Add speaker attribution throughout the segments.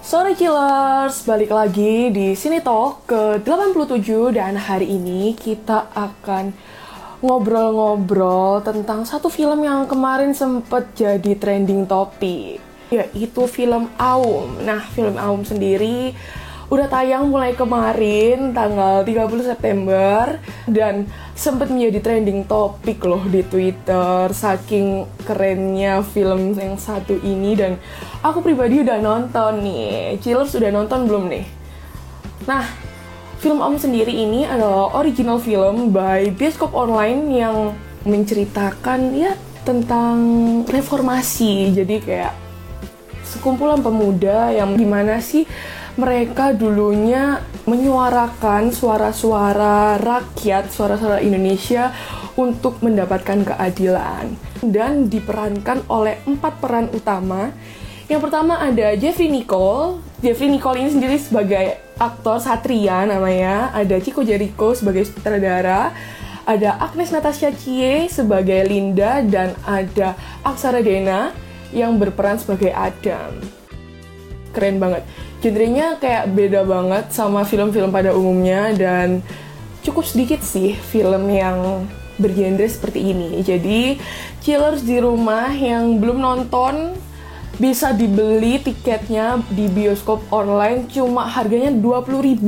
Speaker 1: Sore Killers, balik lagi di Sini Talk ke-87 dan hari ini kita akan ngobrol-ngobrol tentang satu film yang kemarin sempat jadi trending topik yaitu film Aum. Nah, film Aum sendiri udah tayang mulai kemarin tanggal 30 September dan sempat menjadi trending topik loh di Twitter saking kerennya film yang satu ini dan aku pribadi udah nonton nih. Chillers udah nonton belum nih? Nah, film Om sendiri ini adalah original film by Bioskop Online yang menceritakan ya tentang reformasi. Jadi kayak sekumpulan pemuda yang gimana sih mereka dulunya menyuarakan suara-suara rakyat, suara-suara Indonesia untuk mendapatkan keadilan dan diperankan oleh empat peran utama. Yang pertama ada Jeffrey Nicole. Jeffrey Nicole ini sendiri sebagai aktor Satria namanya. Ada Chico Jericho sebagai sutradara. Ada Agnes Natasha Cie sebagai Linda dan ada Aksara Dena yang berperan sebagai Adam. Keren banget. Genrenya kayak beda banget sama film-film pada umumnya dan cukup sedikit sih film yang bergenre seperti ini. Jadi, chillers di rumah yang belum nonton bisa dibeli tiketnya di bioskop online cuma harganya 20.000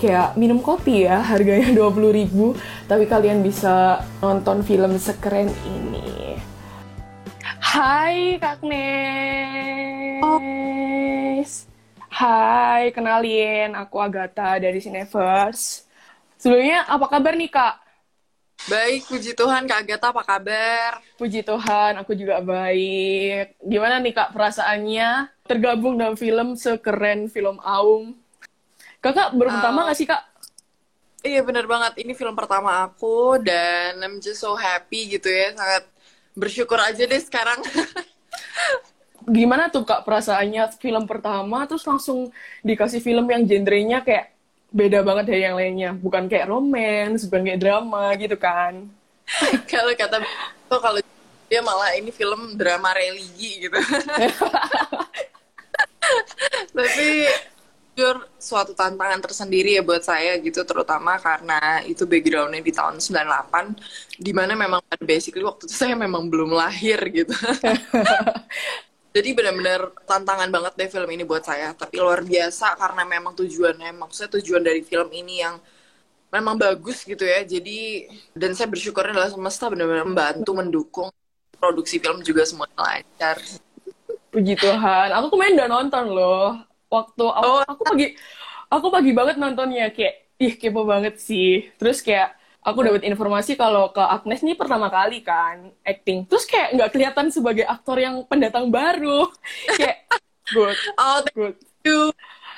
Speaker 1: kayak minum kopi ya harganya 20.000 tapi kalian bisa nonton film sekeren ini Hai Kak Nes. Hai, kenalin, aku Agatha dari Cineverse. Sebelumnya, apa kabar nih, Kak?
Speaker 2: Baik, puji Tuhan, Kak Agatha, apa kabar?
Speaker 1: Puji Tuhan, aku juga baik. Gimana nih, Kak, perasaannya tergabung dalam film sekeren film Aum? Kakak baru uh, pertama nggak sih, Kak?
Speaker 2: Iya, bener banget. Ini film pertama aku, dan I'm just so happy gitu ya. Sangat bersyukur aja deh sekarang.
Speaker 1: gimana tuh kak perasaannya film pertama terus langsung dikasih film yang genrenya kayak beda banget dari yang lainnya? Bukan kayak romance bukan kayak drama gitu kan?
Speaker 2: Kalau kata tuh kalau dia malah ini film drama religi gitu. Tapi jujur suatu tantangan tersendiri ya buat saya gitu terutama karena itu backgroundnya di tahun 98 di mana memang basically waktu itu saya memang belum lahir gitu. Jadi benar-benar tantangan banget deh film ini buat saya tapi luar biasa karena memang tujuannya maksudnya tujuan dari film ini yang memang bagus gitu ya. Jadi dan saya bersyukur adalah semesta benar-benar membantu mendukung produksi film juga semua lancar.
Speaker 1: Puji Tuhan. Aku kemarin udah nonton loh waktu aku, oh. aku pagi aku pagi banget nontonnya kayak ih kepo banget sih. Terus kayak aku dapat informasi kalau ke Agnes ini pertama kali kan acting. Terus kayak nggak kelihatan sebagai aktor yang pendatang baru. Kayak good
Speaker 2: oh good. you.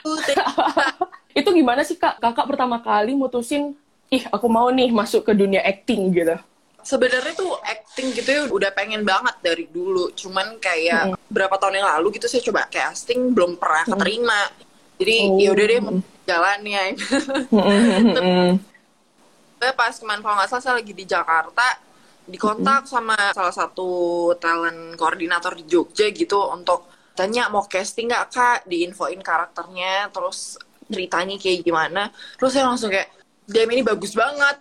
Speaker 1: itu gimana sih kak? Kakak pertama kali mutusin ih aku mau nih masuk ke dunia acting gitu
Speaker 2: sebenarnya tuh acting gitu ya udah pengen banget dari dulu. Cuman kayak mm berapa tahun yang lalu gitu saya coba casting belum pernah keterima. Mm -hmm. jadi oh. ya udah deh jalannya mm -hmm pas kemarin kalau nggak salah saya lagi di Jakarta dikontak sama salah satu talent koordinator di Jogja gitu untuk tanya mau casting nggak kak? Diinfoin karakternya terus ceritanya kayak gimana. Terus saya langsung kayak DM ini bagus banget.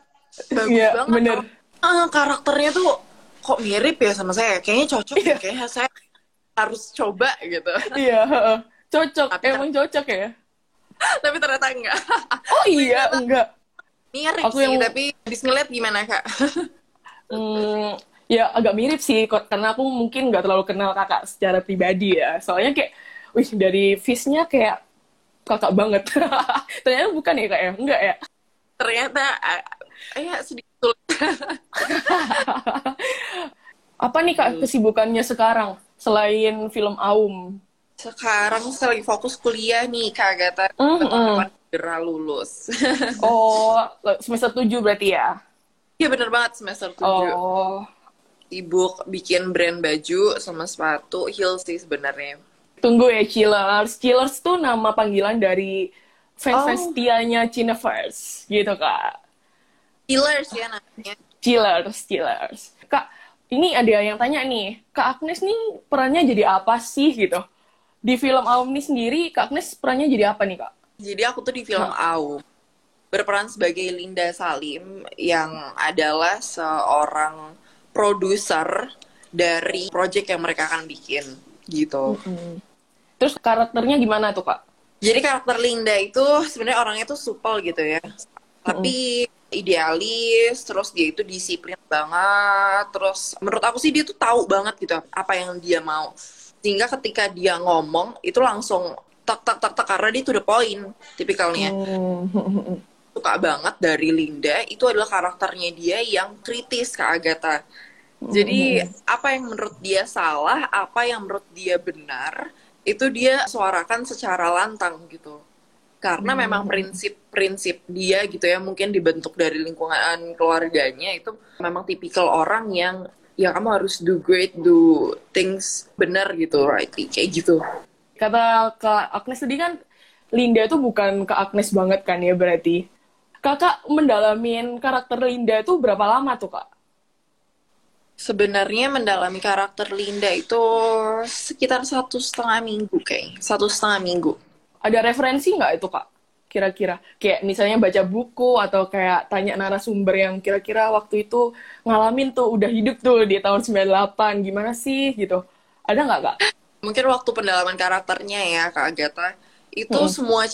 Speaker 2: Bagus yeah, banget bener. Ah, karakternya tuh kok mirip ya sama saya kayaknya cocok yeah. kayaknya saya harus coba gitu
Speaker 1: iya yeah, cocok tapi emang cocok ya
Speaker 2: tapi ternyata enggak
Speaker 1: oh iya enggak
Speaker 2: Mirip aku sih, yang... tapi habis ngeliat gimana kak?
Speaker 1: hmm, ya agak mirip sih, karena aku mungkin nggak terlalu kenal kakak secara pribadi ya. Soalnya kayak, wih dari face-nya kayak kakak banget. Ternyata bukan ya kak ya? Enggak ya?
Speaker 2: Ternyata, ya sedikit
Speaker 1: Apa nih kak kesibukannya sekarang selain film Aum?
Speaker 2: Sekarang saya lagi fokus kuliah nih kak Gata. Mm -hmm segera lulus.
Speaker 1: oh, semester 7 berarti ya?
Speaker 2: Iya bener banget semester 7. Oh. Sibuk bikin brand baju sama sepatu, heels sih sebenarnya.
Speaker 1: Tunggu ya Chillers. Chillers tuh nama panggilan dari fans-fans oh. tianya First, gitu kak.
Speaker 2: Chillers ya namanya.
Speaker 1: Chillers, Chillers. Kak, Ini ada yang tanya nih, Kak Agnes nih perannya jadi apa sih gitu? Di film Aum ini sendiri, Kak Agnes perannya jadi apa nih Kak?
Speaker 2: Jadi aku tuh di film Aum berperan sebagai Linda Salim yang adalah seorang produser dari project yang mereka akan bikin gitu.
Speaker 1: Mm-hmm. Terus karakternya gimana tuh kak?
Speaker 2: Jadi karakter Linda itu sebenarnya orangnya tuh supel gitu ya, tapi mm-hmm. idealis, terus dia itu disiplin banget, terus menurut aku sih dia tuh tahu banget gitu apa yang dia mau, sehingga ketika dia ngomong itu langsung tak tak tak tak karena dia tuh the point tipikalnya. Mm-hmm suka banget dari Linda itu adalah karakternya dia yang kritis ke Agatha. Jadi mm-hmm. apa yang menurut dia salah, apa yang menurut dia benar, itu dia suarakan secara lantang gitu. Karena hmm. memang prinsip-prinsip dia gitu ya, mungkin dibentuk dari lingkungan keluarganya itu memang tipikal orang yang ya kamu harus do great, do things benar gitu, right? Kayak gitu.
Speaker 1: Kata Kak Agnes tadi kan Linda itu bukan ke Agnes banget kan ya berarti kakak mendalamin karakter Linda itu berapa lama tuh kak?
Speaker 2: Sebenarnya mendalami karakter Linda itu sekitar satu setengah minggu kayak satu setengah minggu.
Speaker 1: Ada referensi nggak itu kak? Kira-kira kayak misalnya baca buku atau kayak tanya narasumber yang kira-kira waktu itu ngalamin tuh udah hidup tuh di tahun 98 gimana sih gitu? Ada nggak kak?
Speaker 2: Mungkin waktu pendalaman karakternya ya kak Agatha itu hmm. semua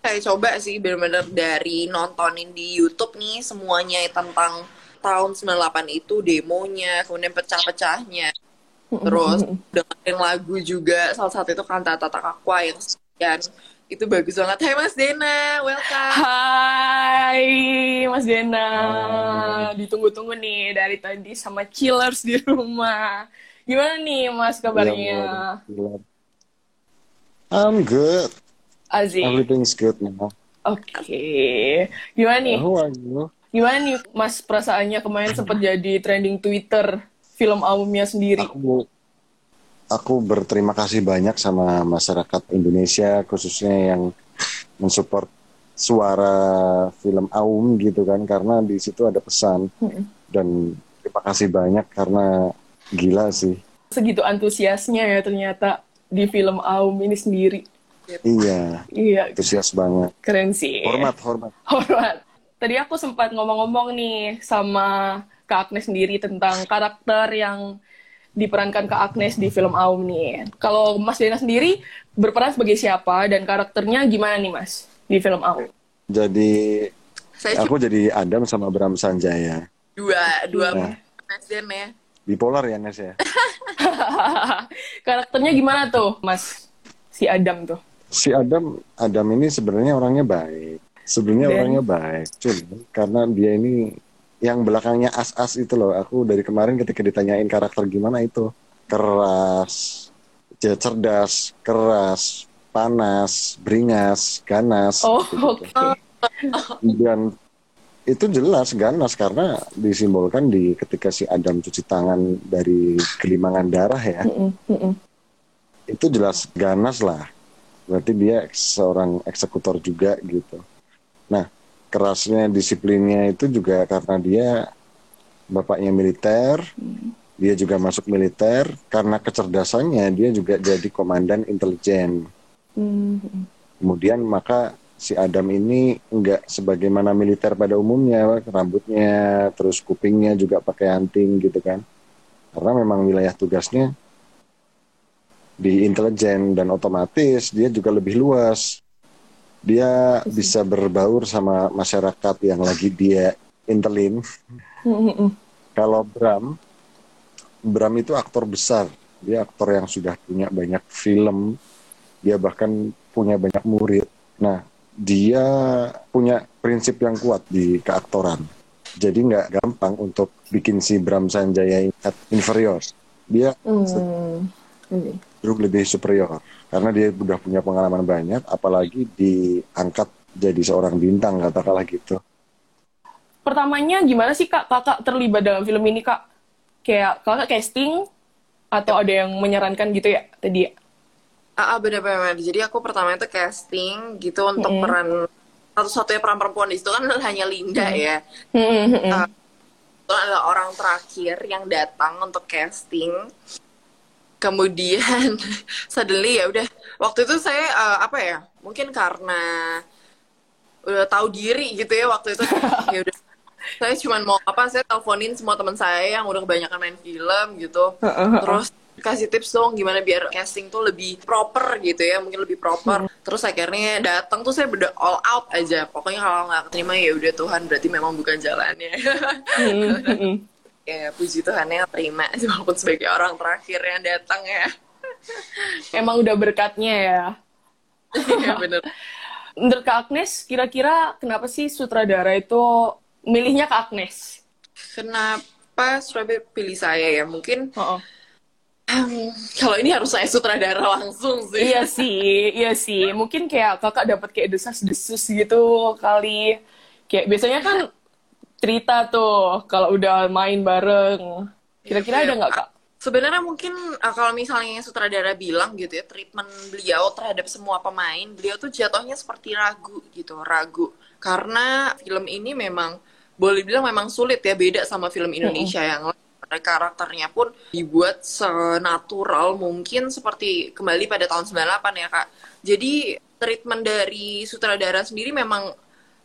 Speaker 2: saya coba sih benar-benar dari nontonin di YouTube nih semuanya tentang tahun 98 itu demonya, kemudian pecah-pecahnya. Terus dengerin lagu juga, salah satu itu kan Tata Takakwa yang sekian. Itu bagus banget. Hai Mas Dena, welcome.
Speaker 1: Hai Mas Dena. Ditunggu-tunggu nih dari tadi sama chillers di rumah. Gimana nih Mas kabarnya?
Speaker 3: I'm good.
Speaker 1: Aziz.
Speaker 3: Everything's good now.
Speaker 1: Oke. Okay. Gimana nih? Who are you? Gimana nih Mas perasaannya kemarin sempat jadi trending Twitter film albumnya sendiri?
Speaker 3: Aku aku berterima kasih banyak sama masyarakat Indonesia khususnya yang mensupport suara film Aum gitu kan karena di situ ada pesan hmm. dan terima kasih banyak karena gila sih
Speaker 1: segitu antusiasnya ya ternyata di film Aum ini sendiri
Speaker 3: Iya. Iya. Antusias banget.
Speaker 1: Keren sih.
Speaker 3: Hormat, hormat.
Speaker 1: Hormat. Tadi aku sempat ngomong-ngomong nih sama Kak Agnes sendiri tentang karakter yang diperankan Kak Agnes di film Aum nih. Kalau Mas Dena sendiri berperan sebagai siapa dan karakternya gimana nih Mas di film Aum?
Speaker 3: Jadi Saya aku jadi Adam sama Bram Sanjaya.
Speaker 2: Dua, dua nah. Mas Dena ya.
Speaker 3: Bipolar ya Nes ya.
Speaker 1: karakternya gimana tuh Mas si Adam tuh?
Speaker 3: si Adam Adam ini sebenarnya orangnya baik sebenarnya orangnya baik cuma karena dia ini yang belakangnya as-as itu loh aku dari kemarin ketika ditanyain karakter gimana itu keras cerdas keras panas beringas ganas
Speaker 1: oh, gitu. okay.
Speaker 3: dan itu jelas ganas karena disimbolkan di ketika si Adam cuci tangan dari kelimangan darah ya mm -mm. itu jelas ganas lah berarti dia seorang eksekutor juga gitu nah kerasnya disiplinnya itu juga karena dia bapaknya militer dia juga masuk militer. Karena kecerdasannya dia juga jadi komandan intelijen. Kemudian maka si Adam ini enggak sebagaimana militer pada umumnya rambutnya terus kupingnya juga pakai anting gitu kan. Karena memang wilayah tugasnya di intelijen dan otomatis dia juga lebih luas. Dia bisa berbaur sama masyarakat yang lagi dia intelin. Kalau Bram, Bram itu aktor besar. Dia aktor yang sudah punya banyak film. Dia bahkan punya banyak murid. Nah, dia punya prinsip yang kuat di keaktoran. Jadi nggak gampang untuk bikin si Bram Sanjaya inferior. Dia mm cenderung lebih superior karena dia sudah punya pengalaman banyak apalagi diangkat jadi seorang bintang katakanlah gitu
Speaker 1: pertamanya gimana sih kak kakak terlibat dalam film ini kak kayak kakak casting atau ada yang menyarankan gitu ya tadi
Speaker 2: Ah, ah benar-benar. Jadi aku pertama itu casting gitu untuk mm -hmm. peran satu-satunya peran perempuan di situ kan hanya Linda mm -hmm. ya. Mm -hmm. uh, kebetulan adalah orang terakhir yang datang untuk casting kemudian suddenly ya udah. Waktu itu saya uh, apa ya mungkin karena udah tahu diri gitu ya waktu itu. Ya udah. Saya cuma mau apa saya teleponin semua teman saya yang udah kebanyakan main film gitu. Terus kasih tips dong gimana biar casting tuh lebih proper gitu ya mungkin lebih proper. Hmm. terus akhirnya datang tuh saya beda all out aja. Pokoknya kalau nggak terima ya udah Tuhan berarti memang bukan jalannya. Hmm. hmm. Ya puji Tuhan ya terima walaupun sebagai orang terakhir yang datang ya
Speaker 1: emang udah berkatnya ya
Speaker 2: iya bener
Speaker 1: menurut Kak Agnes kira-kira kenapa sih sutradara itu milihnya Kak Agnes
Speaker 2: kenapa sutradara pilih saya ya mungkin oh -oh Um, kalau ini harus saya sutradara langsung sih.
Speaker 1: Iya sih, iya sih. Mungkin kayak kakak dapat kayak desas-desus gitu kali. Kayak biasanya kan cerita tuh kalau udah main bareng. Kira-kira ada nggak kak?
Speaker 2: Sebenarnya mungkin uh, kalau misalnya sutradara bilang gitu ya, treatment beliau terhadap semua pemain, beliau tuh jatuhnya seperti ragu gitu, ragu. Karena film ini memang boleh bilang memang sulit ya, beda sama film Indonesia mm -hmm. yang karakternya pun dibuat senatural mungkin seperti kembali pada tahun 98 ya kak. Jadi treatment dari sutradara sendiri memang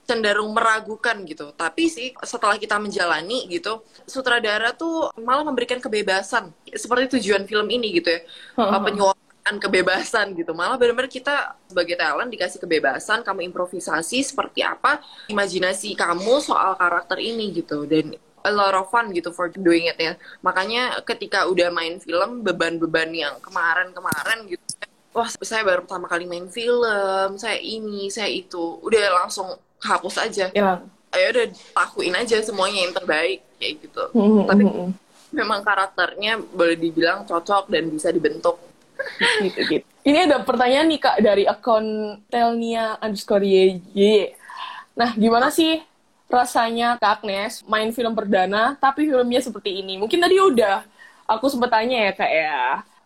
Speaker 2: cenderung meragukan gitu. Tapi sih setelah kita menjalani gitu, sutradara tuh malah memberikan kebebasan seperti tujuan film ini gitu ya. Penyuapan kebebasan gitu. Malah benar-benar kita sebagai talent dikasih kebebasan, kamu improvisasi seperti apa imajinasi kamu soal karakter ini gitu. Dan a lot of fun gitu for doing it ya. Makanya ketika udah main film beban-beban yang kemarin-kemarin gitu wah saya baru pertama kali main film, saya ini, saya itu, udah langsung hapus aja. Ya. Ayo udah lakuin aja semuanya yang terbaik kayak gitu. Mm-hmm. Tapi memang karakternya boleh dibilang cocok dan bisa dibentuk.
Speaker 1: gitu, gitu. Ini ada pertanyaan nih kak dari akun Telnia underscore y. Nah gimana sih rasanya Kak Agnes main film perdana tapi filmnya seperti ini? Mungkin tadi udah aku sempat tanya ya Kak ya.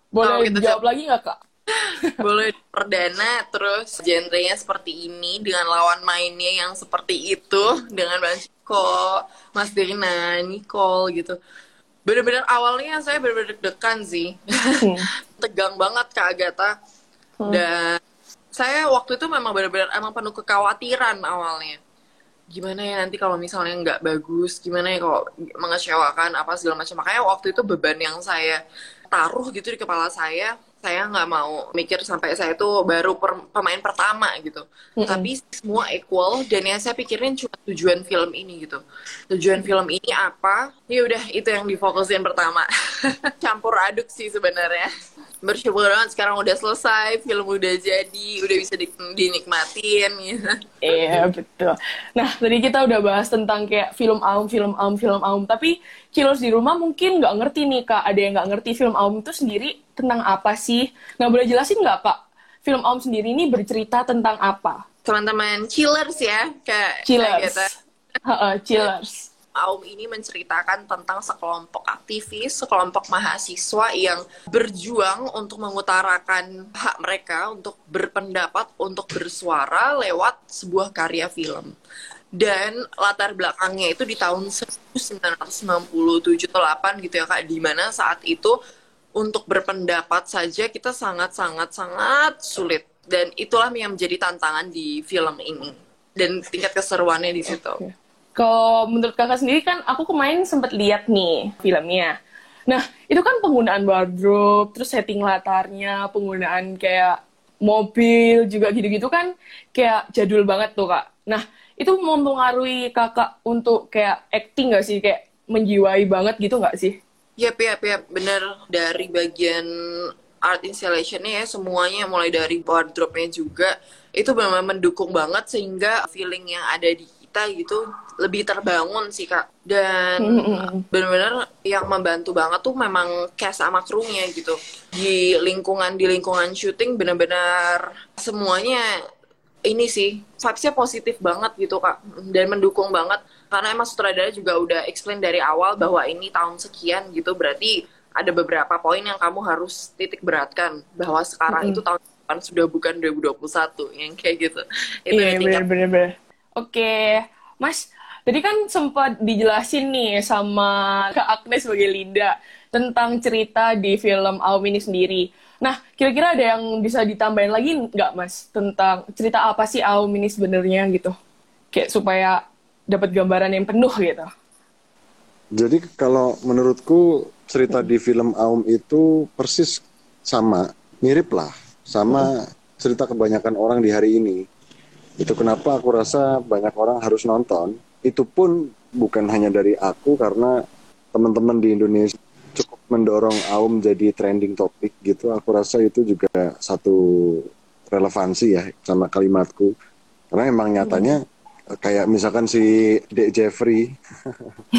Speaker 1: Boleh oh, gitu, jawab lagi nggak Kak?
Speaker 2: Boleh perdana terus genrenya seperti ini dengan lawan mainnya yang seperti itu dengan Bang Ciko, Mas Dina, Nicole gitu. Bener-bener awalnya saya bener-bener deg-degan sih. Hmm. Tegang banget Kak Agatha. Hmm. Dan saya waktu itu memang bener-bener emang penuh kekhawatiran awalnya gimana ya nanti kalau misalnya nggak bagus gimana ya kalau mengecewakan apa segala macam makanya waktu itu beban yang saya taruh gitu di kepala saya saya nggak mau mikir sampai saya tuh baru per, pemain pertama gitu. Mm -hmm. tapi semua equal dan yang saya pikirin cuma tujuan film ini gitu. Tujuan film ini apa? Ya udah itu yang difokusin pertama. Campur aduk sih sebenarnya bersyukur banget sekarang udah selesai film udah jadi udah bisa di, dinikmatin gitu.
Speaker 1: Iya betul. Nah tadi kita udah bahas tentang kayak film aum film aum film aum tapi Kilos di rumah mungkin nggak ngerti nih kak. Ada yang nggak ngerti film aum itu sendiri tentang apa sih? Nggak boleh jelasin nggak kak? Film aum sendiri ini bercerita tentang apa?
Speaker 2: Teman-teman chillers ya kak
Speaker 1: chillers. gitu. chillers
Speaker 2: Aum ini menceritakan tentang sekelompok aktivis, sekelompok mahasiswa yang berjuang untuk mengutarakan hak mereka untuk berpendapat, untuk bersuara lewat sebuah karya film. Dan latar belakangnya itu di tahun 1997 8 gitu ya Kak, di mana saat itu untuk berpendapat saja kita sangat-sangat sangat sulit dan itulah yang menjadi tantangan di film ini dan tingkat keseruannya di situ. Okay.
Speaker 1: Kalau menurut kakak sendiri kan aku kemarin sempat lihat nih filmnya. Nah, itu kan penggunaan wardrobe, terus setting latarnya, penggunaan kayak mobil juga gitu-gitu kan kayak jadul banget tuh, Kak. Nah, itu mempengaruhi kakak untuk kayak acting gak sih? Kayak menjiwai banget gitu gak sih?
Speaker 2: Yap, yap, yap. Bener. Dari bagian art installationnya ya, semuanya mulai dari wardrobe-nya juga, itu benar mendukung banget sehingga feeling yang ada di kita gitu lebih terbangun sih kak. Dan mm-hmm. benar-benar yang membantu banget tuh memang cast sama krunya gitu. Di lingkungan di lingkungan syuting benar-benar semuanya ini sih vibesnya positif banget gitu kak. Dan mendukung banget. Karena emang sutradara juga udah explain dari awal bahwa ini tahun sekian gitu berarti ada beberapa poin yang kamu harus titik beratkan. Bahwa sekarang mm-hmm. itu tahun depan sudah bukan 2021 yang kayak gitu.
Speaker 1: Itu iya, bener, bener, bener. Oke, Mas, Tadi kan sempat dijelasin nih sama Kak Agnes sebagai Linda tentang cerita di film Aum ini sendiri. Nah, kira-kira ada yang bisa ditambahin lagi nggak, Mas? Tentang cerita apa sih Aum ini sebenarnya gitu? Kayak supaya dapat gambaran yang penuh gitu.
Speaker 3: Jadi kalau menurutku cerita di film Aum itu persis sama, mirip lah, sama cerita kebanyakan orang di hari ini. Itu kenapa aku rasa banyak orang harus nonton. Itu pun bukan hanya dari aku karena teman-teman di Indonesia cukup mendorong Aum jadi trending topik gitu. Aku rasa itu juga satu relevansi ya sama kalimatku. Karena emang nyatanya hmm. kayak misalkan si Dek Jeffrey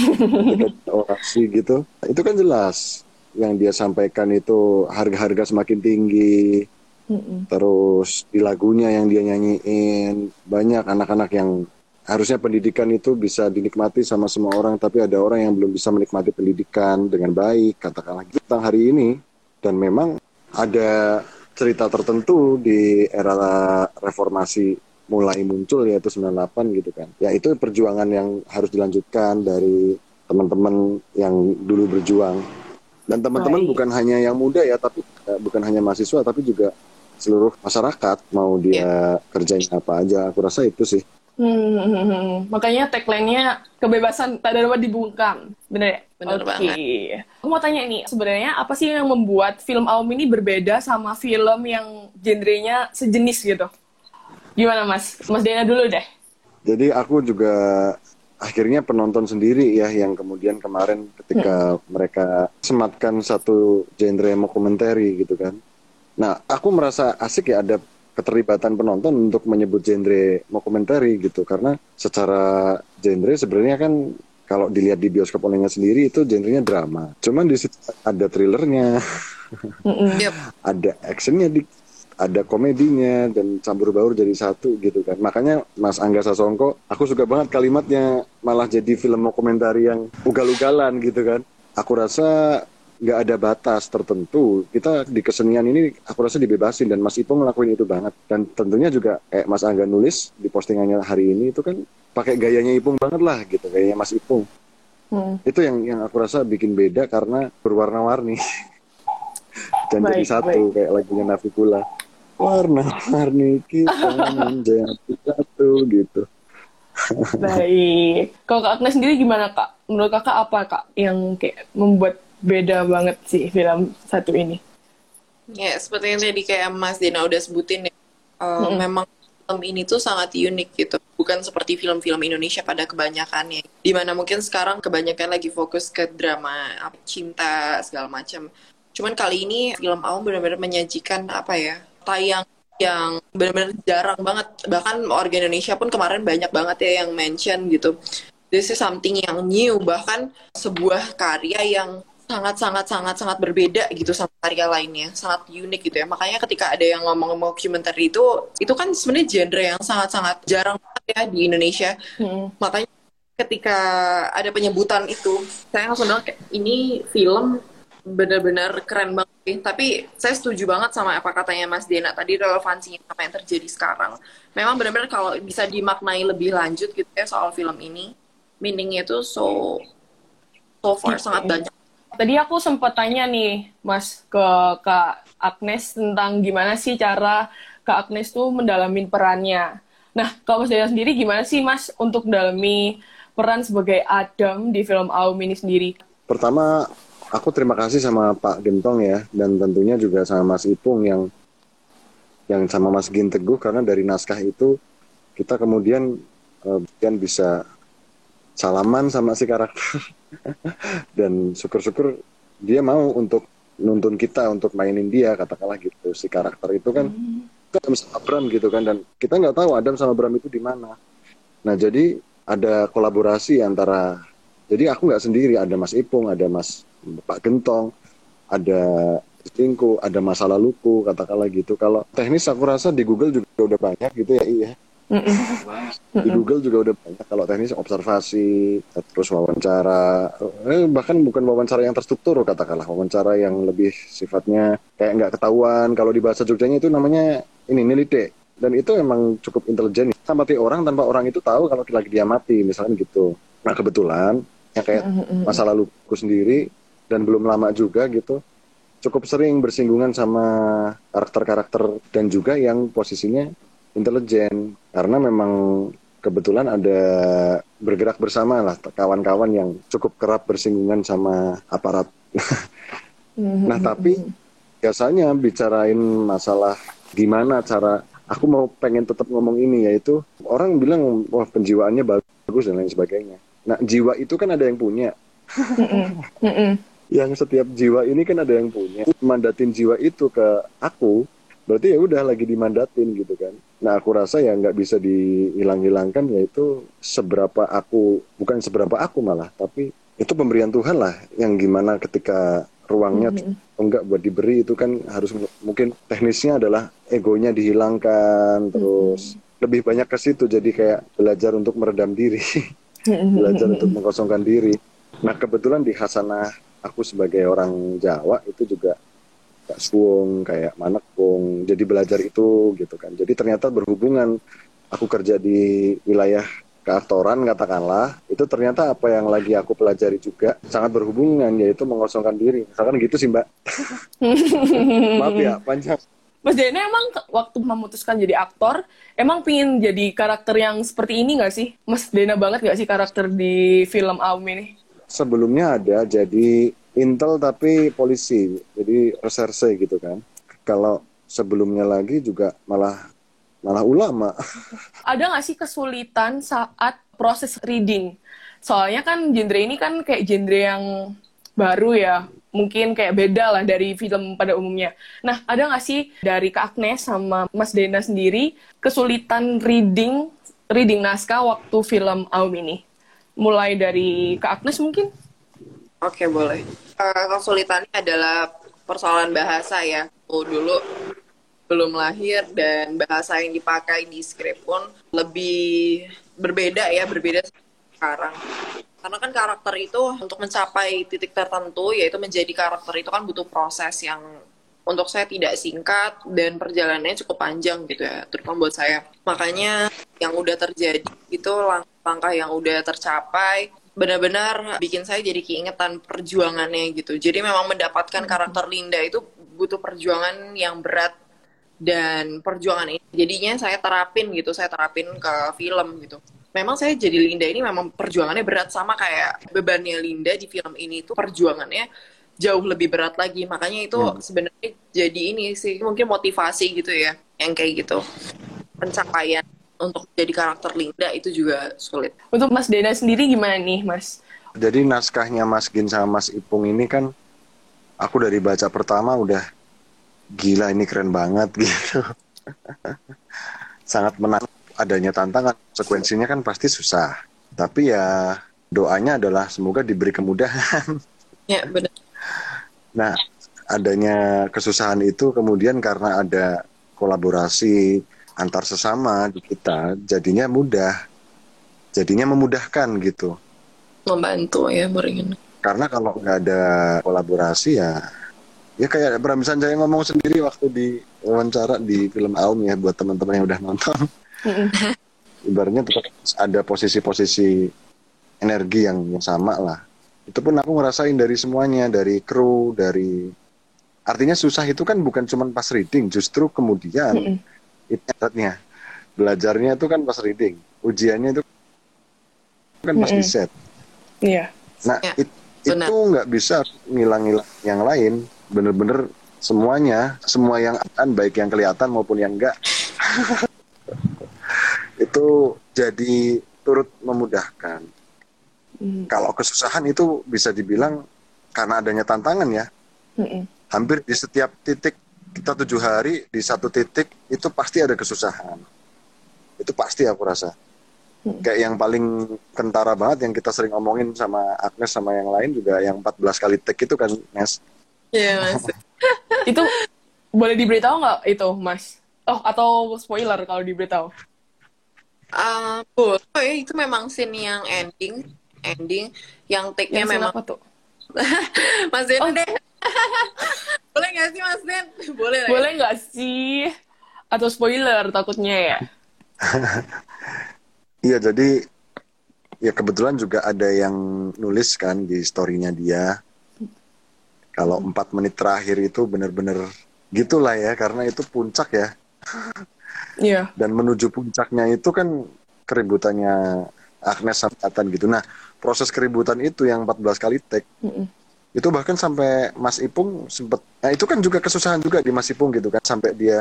Speaker 3: orasi gitu. Itu kan jelas yang dia sampaikan itu harga-harga semakin tinggi, Mm-mm. Terus di lagunya yang dia nyanyiin banyak anak-anak yang harusnya pendidikan itu bisa dinikmati sama semua orang, tapi ada orang yang belum bisa menikmati pendidikan dengan baik, katakanlah gitu tentang hari ini. Dan memang ada cerita tertentu di era reformasi mulai muncul yaitu 98 gitu kan. Ya itu perjuangan yang harus dilanjutkan dari teman-teman yang dulu berjuang. Dan teman-teman bukan hanya yang muda ya, tapi eh, bukan hanya mahasiswa tapi juga seluruh masyarakat mau dia yeah. kerjain apa aja aku rasa itu sih
Speaker 1: hmm, hmm, hmm, hmm. makanya tagline-nya kebebasan tak dapat dibungkam bener ya
Speaker 2: bener okay. banget
Speaker 1: aku mau tanya nih sebenarnya apa sih yang membuat film Aum ini berbeda sama film yang genrenya sejenis gitu gimana mas mas Dena dulu deh
Speaker 3: jadi aku juga akhirnya penonton sendiri ya yang kemudian kemarin ketika hmm. mereka sematkan satu genre dokumentari gitu kan Nah, aku merasa asik ya ada keterlibatan penonton untuk menyebut genre dokumentari gitu karena secara genre sebenarnya kan kalau dilihat di bioskop olehnya sendiri itu genrenya drama. Cuman di situ ada thrillernya, yep. ada actionnya di ada komedinya dan campur baur jadi satu gitu kan. Makanya Mas Angga Sasongko, aku suka banget kalimatnya malah jadi film dokumentari yang ugal-ugalan gitu kan. Aku rasa nggak ada batas tertentu. Kita di kesenian ini aku rasa dibebasin dan Mas Ipong ngelakuin itu banget. Dan tentunya juga kayak Mas Angga nulis di postingannya hari ini itu kan pakai gayanya Ipung banget lah gitu, gayanya Mas Ipung. Hmm. Itu yang yang aku rasa bikin beda karena berwarna-warni. dan baik, jadi satu baik. kayak lagunya Navikula. Warna-warni kita menjadi satu gitu.
Speaker 1: Baik. Kalau Kak Agnes sendiri gimana Kak? Menurut Kakak apa Kak yang kayak membuat beda banget sih film satu ini.
Speaker 2: Ya, seperti yang tadi kayak Mas Dina udah sebutin ya, uh, -hmm. memang film ini tuh sangat unik gitu. Bukan seperti film-film Indonesia pada kebanyakannya. Di mana mungkin sekarang kebanyakan lagi fokus ke drama, cinta, segala macam. Cuman kali ini film Aum benar-benar menyajikan apa ya, tayang yang benar-benar jarang banget. Bahkan warga Indonesia pun kemarin banyak banget ya yang mention gitu. This is something yang new, bahkan sebuah karya yang sangat sangat sangat sangat berbeda gitu sama karya lainnya. Sangat unik gitu ya. Makanya ketika ada yang ngomong dokumenter itu itu kan sebenarnya genre yang sangat sangat jarang banget ya di Indonesia. Hmm. makanya ketika ada penyebutan itu saya langsung bilang kayak ini film benar-benar keren banget tapi saya setuju banget sama apa katanya Mas Dena tadi relevansinya apa yang terjadi sekarang. Memang benar-benar kalau bisa dimaknai lebih lanjut gitu ya soal film ini meaningnya itu so so far sangat banyak
Speaker 1: Tadi aku sempat tanya nih, Mas, ke Kak Agnes tentang gimana sih cara Kak Agnes tuh mendalamin perannya. Nah, kalau Mas Daya sendiri gimana sih, Mas, untuk mendalami peran sebagai Adam di film Aum ini sendiri?
Speaker 3: Pertama, aku terima kasih sama Pak Gentong ya, dan tentunya juga sama Mas Ipung yang yang sama Mas Gin Teguh karena dari naskah itu kita kemudian uh, bisa salaman sama si karakter dan syukur-syukur dia mau untuk nuntun kita untuk mainin dia katakanlah gitu. Si karakter itu kan hmm. Adam sama Bram gitu kan. Dan kita nggak tahu Adam sama Bram itu di mana. Nah jadi ada kolaborasi antara jadi aku nggak sendiri. Ada Mas Ipung ada Mas Pak Gentong ada Tingku, ada masalah luku katakanlah gitu. Kalau teknis aku rasa di Google juga udah banyak gitu ya iya di Google juga udah banyak kalau teknis observasi, terus wawancara, eh, bahkan bukan wawancara yang terstruktur katakanlah, wawancara yang lebih sifatnya kayak nggak ketahuan. Kalau di bahasa Jogjanya itu namanya ini nilite. dan itu emang cukup intelijen. Sama mati orang tanpa orang itu tahu kalau lagi dia mati misalnya gitu. Nah kebetulan yang kayak masa laluku sendiri dan belum lama juga gitu cukup sering bersinggungan sama karakter-karakter dan juga yang posisinya intelijen karena memang kebetulan ada bergerak bersama lah kawan-kawan yang cukup kerap bersinggungan sama aparat. nah tapi biasanya bicarain masalah gimana cara aku mau pengen tetap ngomong ini yaitu orang bilang wah penjiwaannya bagus dan lain sebagainya. Nah jiwa itu kan ada yang punya. yang setiap jiwa ini kan ada yang punya. Mandatin jiwa itu ke aku berarti ya udah lagi dimandatin gitu kan. Nah aku rasa ya nggak bisa dihilang-hilangkan yaitu seberapa aku bukan seberapa aku malah tapi itu pemberian Tuhan lah yang gimana ketika ruangnya mm-hmm. enggak buat diberi itu kan harus mungkin teknisnya adalah egonya dihilangkan terus mm-hmm. lebih banyak ke situ jadi kayak belajar untuk meredam diri belajar untuk mengosongkan diri nah kebetulan di Hasanah aku sebagai orang Jawa itu juga Kak Suwung, kayak Manekung. Jadi belajar itu gitu kan. Jadi ternyata berhubungan aku kerja di wilayah keaktoran katakanlah itu ternyata apa yang lagi aku pelajari juga sangat berhubungan yaitu mengosongkan diri misalkan gitu sih mbak maaf ya panjang
Speaker 1: Mas Dena emang waktu memutuskan jadi aktor emang pingin jadi karakter yang seperti ini gak sih Mas Dena banget gak sih karakter di film Aum ini
Speaker 3: sebelumnya ada jadi intel tapi polisi jadi reserse gitu kan kalau sebelumnya lagi juga malah malah ulama
Speaker 1: ada nggak sih kesulitan saat proses reading soalnya kan genre ini kan kayak genre yang baru ya mungkin kayak beda lah dari film pada umumnya. Nah, ada nggak sih dari Kak Agnes sama Mas Dena sendiri kesulitan reading reading naskah waktu film Aum ini? Mulai dari Kak Agnes mungkin?
Speaker 2: Oke, boleh. Uh, kesulitannya adalah persoalan bahasa ya. Oh, dulu belum lahir dan bahasa yang dipakai di skrip pun lebih berbeda ya, berbeda sekarang. Karena kan karakter itu untuk mencapai titik tertentu, yaitu menjadi karakter itu kan butuh proses yang untuk saya tidak singkat dan perjalanannya cukup panjang gitu ya, terutama buat saya. Makanya yang udah terjadi itu langkah-langkah yang udah tercapai benar-benar bikin saya jadi keingetan perjuangannya gitu. Jadi memang mendapatkan hmm. karakter Linda itu butuh perjuangan yang berat dan perjuangan ini jadinya saya terapin gitu, saya terapin ke film gitu. Memang saya jadi Linda ini memang perjuangannya berat sama kayak bebannya Linda di film ini itu perjuangannya jauh lebih berat lagi. Makanya itu hmm. sebenarnya jadi ini sih mungkin motivasi gitu ya, yang kayak gitu. Pencapaian untuk jadi karakter Linda itu juga sulit.
Speaker 1: Untuk Mas Dena sendiri gimana nih, Mas?
Speaker 3: Jadi naskahnya Mas Gin sama Mas Ipung ini kan aku dari baca pertama udah gila ini keren banget gitu. Sangat menang adanya tantangan. Sekuensinya kan pasti susah. Tapi ya doanya adalah semoga diberi kemudahan.
Speaker 2: Ya, benar.
Speaker 3: Nah, adanya kesusahan itu kemudian karena ada kolaborasi antar sesama di kita jadinya mudah. Jadinya memudahkan gitu.
Speaker 2: Membantu ya meringan
Speaker 3: karena kalau nggak ada kolaborasi ya ya kayak Bram Sanjaya ngomong sendiri waktu di wawancara di film Aum ya buat teman-teman yang udah nonton. Ibaratnya tetap ada posisi-posisi energi yang, yang sama lah. Itu pun aku ngerasain dari semuanya dari kru dari artinya susah itu kan bukan cuma pas reading justru kemudian internetnya. Belajarnya itu kan pas reading. Ujiannya itu kan pas di set
Speaker 1: iya.
Speaker 3: Nah ya, it, itu nggak bisa ngilang-ngilang yang lain. Bener-bener semuanya semua yang akan baik yang kelihatan maupun yang enggak itu jadi turut memudahkan. Mm. kalau kesusahan itu bisa dibilang karena adanya tantangan ya. Mm -mm. hampir di setiap titik kita tujuh hari di satu titik itu pasti ada kesusahan. Itu pasti aku rasa. Hmm. kayak yang paling kentara banget yang kita sering omongin sama Agnes sama yang lain juga yang 14 kali take itu kan Nes?
Speaker 2: Iya mas.
Speaker 1: Itu boleh diberitahu nggak itu mas? Oh atau spoiler kalau diberitahu?
Speaker 2: Uh, oh ya itu memang scene yang ending. Ending yang take-nya memang
Speaker 1: apa tuh?
Speaker 2: Mas oh. deh boleh nggak sih Mas Den? Boleh.
Speaker 1: Ya? Boleh nggak sih? atau spoiler takutnya ya?
Speaker 3: Iya, jadi ya kebetulan juga ada yang nulis kan di storynya dia. Kalau empat menit terakhir itu bener-bener gitulah ya, karena itu puncak ya.
Speaker 1: Iya.
Speaker 3: Dan menuju puncaknya itu kan keributannya Agnes Samatan gitu. Nah, proses keributan itu yang 14 kali take,
Speaker 1: Mm-mm.
Speaker 3: Itu bahkan sampai Mas Ipung sempet, nah itu kan juga kesusahan juga di Mas Ipung gitu kan, sampai dia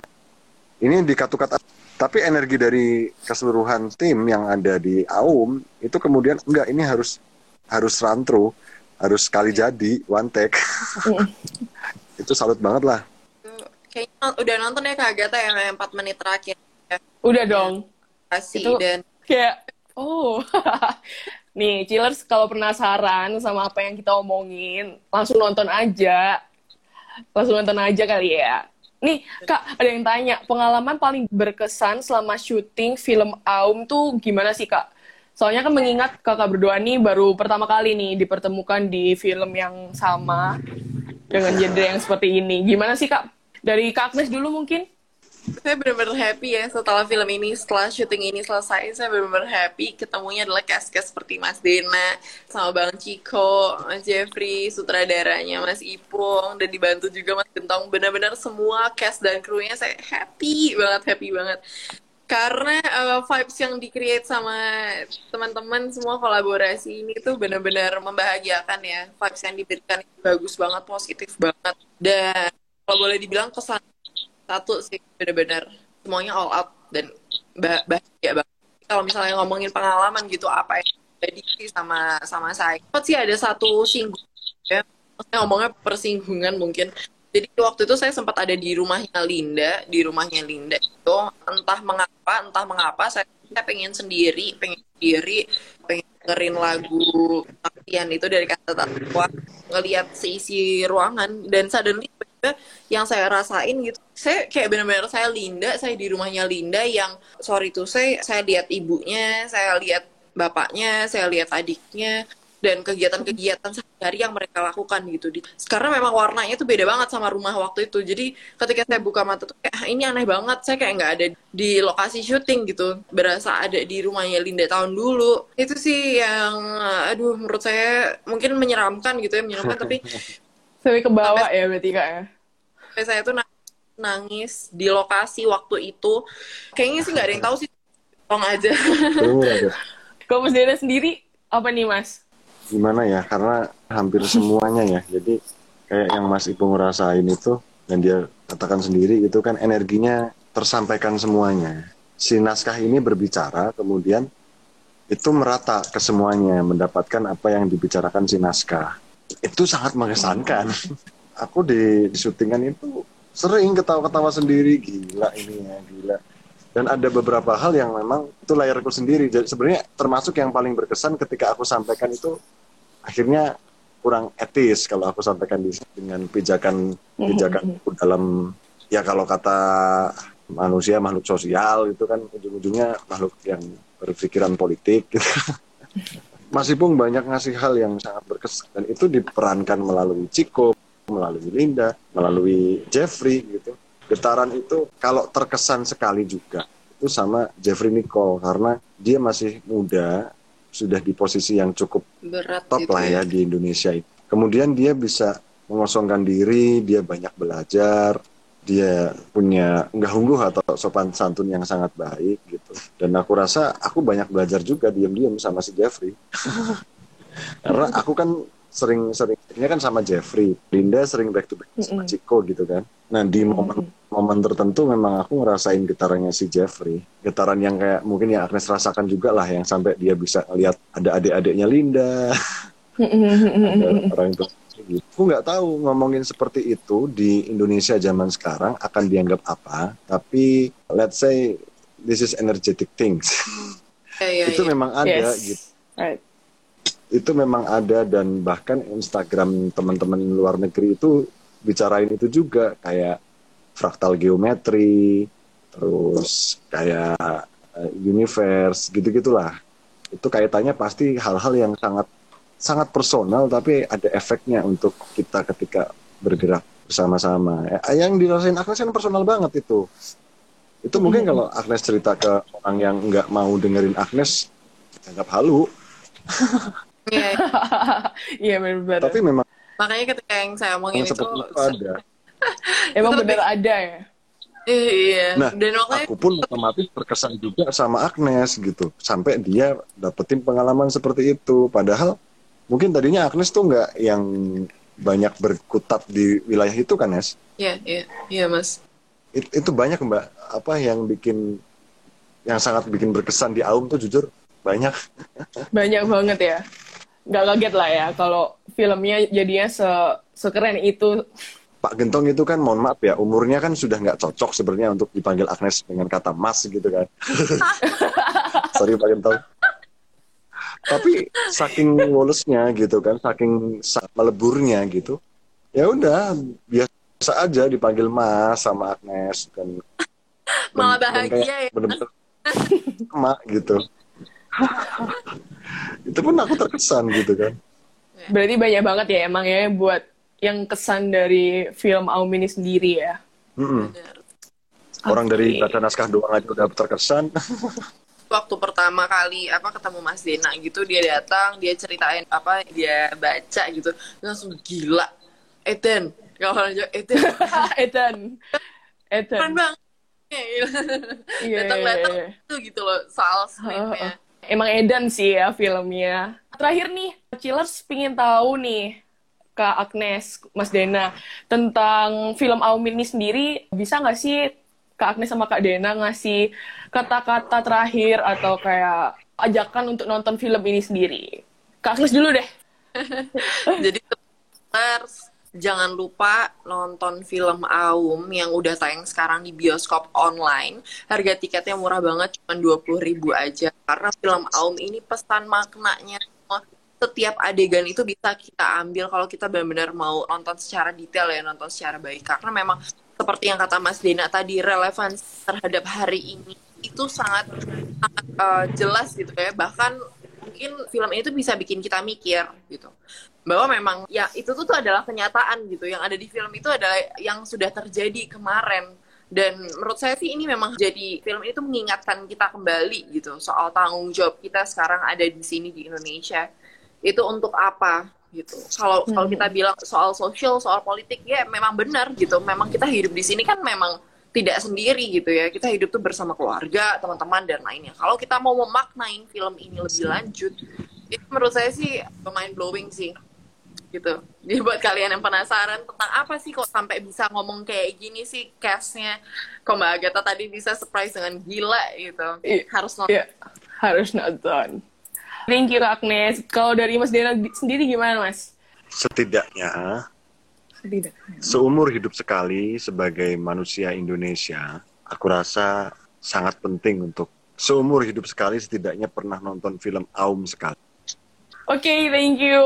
Speaker 3: ini di kata tapi energi dari keseluruhan tim yang ada di Aum itu kemudian enggak ini harus harus run through, harus sekali jadi one take. itu salut banget lah.
Speaker 2: Kayaknya udah nonton ya Kak Agatha yang 4 menit terakhir. Ya,
Speaker 1: Udah dong.
Speaker 2: kasih
Speaker 1: Itu-
Speaker 2: dan
Speaker 1: Kayak, oh. Nih, chillers kalau penasaran sama apa yang kita omongin, langsung nonton aja. Langsung nonton aja kali ya. Nih, Kak, ada yang tanya, pengalaman paling berkesan selama syuting film Aum tuh gimana sih, Kak? Soalnya kan mengingat kakak berdua nih baru pertama kali nih dipertemukan di film yang sama dengan genre yang seperti ini. Gimana sih, Kak? Dari Kak Agnes dulu mungkin?
Speaker 2: Saya benar-benar happy ya setelah film ini, setelah syuting ini selesai, saya benar-benar happy ketemunya adalah cast-cast seperti Mas Dena, sama Bang Ciko, Mas Jeffrey, sutradaranya Mas Ipung, dan dibantu juga Mas Gentong. Benar-benar semua cast dan krunya saya happy banget, happy banget. Karena uh, vibes yang di-create sama teman-teman semua kolaborasi ini tuh benar-benar membahagiakan ya. Vibes yang diberikan bagus banget, positif banget. Dan kalau boleh dibilang kesan satu sih bener-bener. Semuanya all out dan bah- bahagia banget. Kalau misalnya ngomongin pengalaman gitu apa yang sih sama sama saya? Sempat sih ada satu singgung ya. Maksudnya ngomongnya persinggungan mungkin. Jadi waktu itu saya sempat ada di rumahnya Linda di rumahnya Linda itu. Entah mengapa entah mengapa saya, pengen sendiri pengen sendiri pengen dengerin lagu latihan itu dari kata tatwa ngelihat seisi ruangan. Dan suddenly yang saya rasain gitu saya kayak benar-benar saya Linda saya di rumahnya Linda yang sorry tuh saya saya lihat ibunya saya lihat bapaknya saya lihat adiknya dan kegiatan-kegiatan sehari yang mereka lakukan gitu. Karena memang warnanya tuh beda banget sama rumah waktu itu. Jadi ketika saya buka mata tuh kayak "Ah, ini aneh banget. Saya kayak nggak ada di lokasi syuting gitu. Berasa ada di rumahnya Linda tahun dulu. Itu sih yang aduh menurut saya mungkin menyeramkan gitu ya menyeramkan tapi
Speaker 1: Sampai ke bawah ya berarti, Kak ya?
Speaker 2: saya tuh nangis, nangis di lokasi waktu itu. Kayaknya sih nggak ada yang tahu sih. Tolong aja.
Speaker 1: Mas Dena sendiri, apa nih, Mas?
Speaker 3: gimana ya? Karena hampir semuanya ya. Jadi kayak yang Mas Ipung ngerasain itu dan dia katakan sendiri itu kan energinya tersampaikan semuanya. Si naskah ini berbicara kemudian itu merata ke semuanya mendapatkan apa yang dibicarakan si naskah. Itu sangat mengesankan. Aku di, di syutingan itu sering ketawa-ketawa sendiri. Gila ini ya gila. Dan ada beberapa hal yang memang itu layarku sendiri. Jadi sebenarnya termasuk yang paling berkesan ketika aku sampaikan itu akhirnya kurang etis kalau aku sampaikan di dengan pijakan pijakan dalam ya kalau kata manusia makhluk sosial itu kan ujung-ujungnya makhluk yang berpikiran politik gitu. Mas Ipung banyak ngasih hal yang sangat berkesan. Dan itu diperankan melalui Ciko, melalui Linda, melalui Jeffrey gitu. Getaran itu kalau terkesan sekali juga itu sama Jeffrey Nicole karena dia masih muda, sudah di posisi yang cukup
Speaker 2: berat
Speaker 3: top
Speaker 2: gitu
Speaker 3: lah ya di Indonesia itu. Kemudian dia bisa mengosongkan diri, dia banyak belajar, dia punya nggak ungguh atau sopan santun yang sangat baik gitu. Dan aku rasa aku banyak belajar juga diam-diam sama si Jeffrey. Karena aku kan sering-sering ini kan sama Jeffrey, Linda sering back to back sama Ciko gitu kan. Nah di momen momen tertentu memang aku ngerasain getarannya si Jeffrey, getaran yang kayak mungkin yang Agnes rasakan juga lah yang sampai dia bisa lihat ada adik-adiknya Linda, ada orang itu. Aku nggak tahu ngomongin seperti itu di Indonesia zaman sekarang akan dianggap apa, tapi let's say this is energetic things.
Speaker 2: Ya, ya,
Speaker 3: itu
Speaker 2: ya.
Speaker 3: memang ada
Speaker 1: Yes.
Speaker 3: gitu.
Speaker 1: Right.
Speaker 3: Itu memang ada dan bahkan Instagram teman-teman luar negeri itu bicarain itu juga kayak fraktal geometri, terus kayak eh, universe gitu-gitulah. Itu kaitannya pasti hal-hal yang sangat sangat personal tapi ada efeknya untuk kita ketika bergerak bersama-sama. Eh, Yang dirasain Agnes kan personal banget itu. Itu mungkin kalau Agnes cerita ke orang yang nggak mau dengerin Agnes, anggap halu.
Speaker 2: Iya,
Speaker 1: Iya benar-benar.
Speaker 3: Tapi memang
Speaker 2: makanya ketika yang saya omongin itu,
Speaker 3: seperti itu ada.
Speaker 1: Emang
Speaker 2: itu
Speaker 1: benar ada ya.
Speaker 2: iya.
Speaker 3: Nah,
Speaker 2: Dan makanya
Speaker 3: aku pun otomatis terkesan juga sama Agnes gitu. Sampai dia dapetin pengalaman seperti itu. Padahal mungkin tadinya Agnes tuh nggak yang banyak berkutat di wilayah itu kan, Nes?
Speaker 2: Iya, iya, iya mas.
Speaker 3: It- itu banyak Mbak. Apa yang bikin yang sangat bikin berkesan di Aum tuh jujur banyak.
Speaker 1: Banyak banget ya. Nggak kaget lah ya kalau filmnya jadinya se sekeren itu.
Speaker 3: Pak Gentong itu kan mohon maaf ya umurnya kan sudah nggak cocok sebenarnya untuk dipanggil Agnes dengan kata Mas gitu kan. Sorry Pak Gentong. Tapi saking wolesnya gitu kan, saking sa- meleburnya gitu. Ya udah biasa aja dipanggil Mas sama Agnes kan.
Speaker 2: Malah bahagia ya.
Speaker 3: Bener-bener gitu. itu pun aku terkesan gitu kan.
Speaker 1: Berarti banyak banget ya emang ya buat yang kesan dari film Aum ini sendiri ya.
Speaker 2: Bener.
Speaker 3: Orang dari baca naskah doang aja udah terkesan.
Speaker 2: waktu pertama kali apa ketemu Mas Dena gitu dia datang dia ceritain apa dia baca gitu dia langsung gila Eden kalau aja Eden
Speaker 1: Ethan. Ethan.
Speaker 2: keren banget
Speaker 1: Iya,
Speaker 2: datang
Speaker 1: iya,
Speaker 2: datang
Speaker 1: iya.
Speaker 2: itu gitu loh soal skripnya
Speaker 1: Emang Edan sih ya filmnya. Terakhir nih, Chillers pingin tahu nih Kak Agnes, Mas Dena, tentang film Aum ini sendiri, bisa nggak sih Kak Agnes sama Kak Dena ngasih kata-kata terakhir atau kayak ajakan untuk nonton film ini sendiri? Kak Agnes dulu deh.
Speaker 2: jadi terus jangan lupa nonton film Aum yang udah tayang sekarang di bioskop online. Harga tiketnya murah banget, cuma 20.000 ribu aja. Karena film Aum ini pesan maknanya. Setiap adegan itu bisa kita ambil kalau kita benar-benar mau nonton secara detail ya, nonton secara baik. Karena memang seperti yang kata Mas Dena tadi, relevansi terhadap hari ini itu sangat sangat eh, jelas gitu ya. Bahkan mungkin film itu bisa bikin kita mikir gitu bahwa memang ya itu tuh, tuh adalah kenyataan gitu. Yang ada di film itu adalah yang sudah terjadi kemarin. Dan menurut saya sih ini memang jadi film itu mengingatkan kita kembali gitu. Soal tanggung jawab kita sekarang ada di sini di Indonesia. Itu untuk apa gitu. Kalau kalau kita bilang soal sosial soal politik ya memang benar gitu. Memang kita hidup di sini kan memang tidak sendiri gitu ya. Kita hidup tuh bersama keluarga teman-teman dan lainnya. Kalau kita mau memaknain film ini lebih lanjut itu menurut saya sih mind blowing sih gitu. Jadi buat kalian yang penasaran tentang apa sih kok sampai bisa ngomong kayak gini sih castnya, kok Mbak Agatha tadi bisa surprise dengan gila gitu.
Speaker 1: Iya.
Speaker 2: Harus nonton.
Speaker 1: Ya, harus nonton. Thank you Agnes. Kalau dari Mas Dena di- sendiri gimana Mas?
Speaker 3: Setidaknya
Speaker 1: Tidak.
Speaker 3: seumur hidup sekali sebagai manusia Indonesia, aku rasa sangat penting untuk seumur hidup sekali setidaknya pernah nonton film Aum sekali.
Speaker 1: Oke, thank you.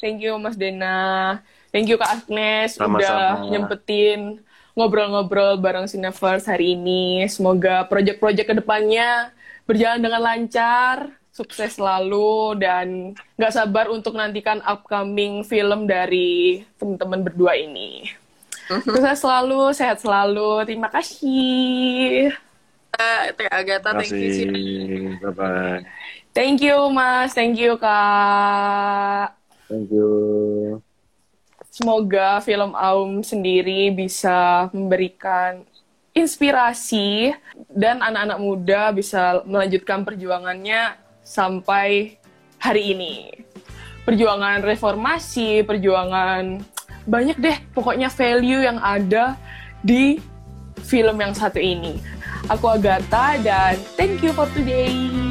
Speaker 1: Thank you Mas Dena. Thank you Kak Agnes
Speaker 3: Sama-sama.
Speaker 1: udah nyempetin ngobrol-ngobrol bareng Cineverse hari ini. Semoga proyek-proyek ke depannya berjalan dengan lancar, sukses selalu, dan nggak sabar untuk nantikan upcoming film dari teman-teman berdua ini. Sukses selalu, sehat selalu. Terima kasih.
Speaker 2: Teh Agatha,
Speaker 3: Terima
Speaker 2: thank you sih.
Speaker 3: kasih. Bye-bye.
Speaker 1: Thank you Mas, thank you Kak.
Speaker 3: Thank you.
Speaker 1: Semoga film Aum sendiri bisa memberikan inspirasi dan anak-anak muda bisa melanjutkan perjuangannya sampai hari ini. Perjuangan reformasi, perjuangan banyak deh pokoknya value yang ada di film yang satu ini. Aku Agatha dan thank you for today.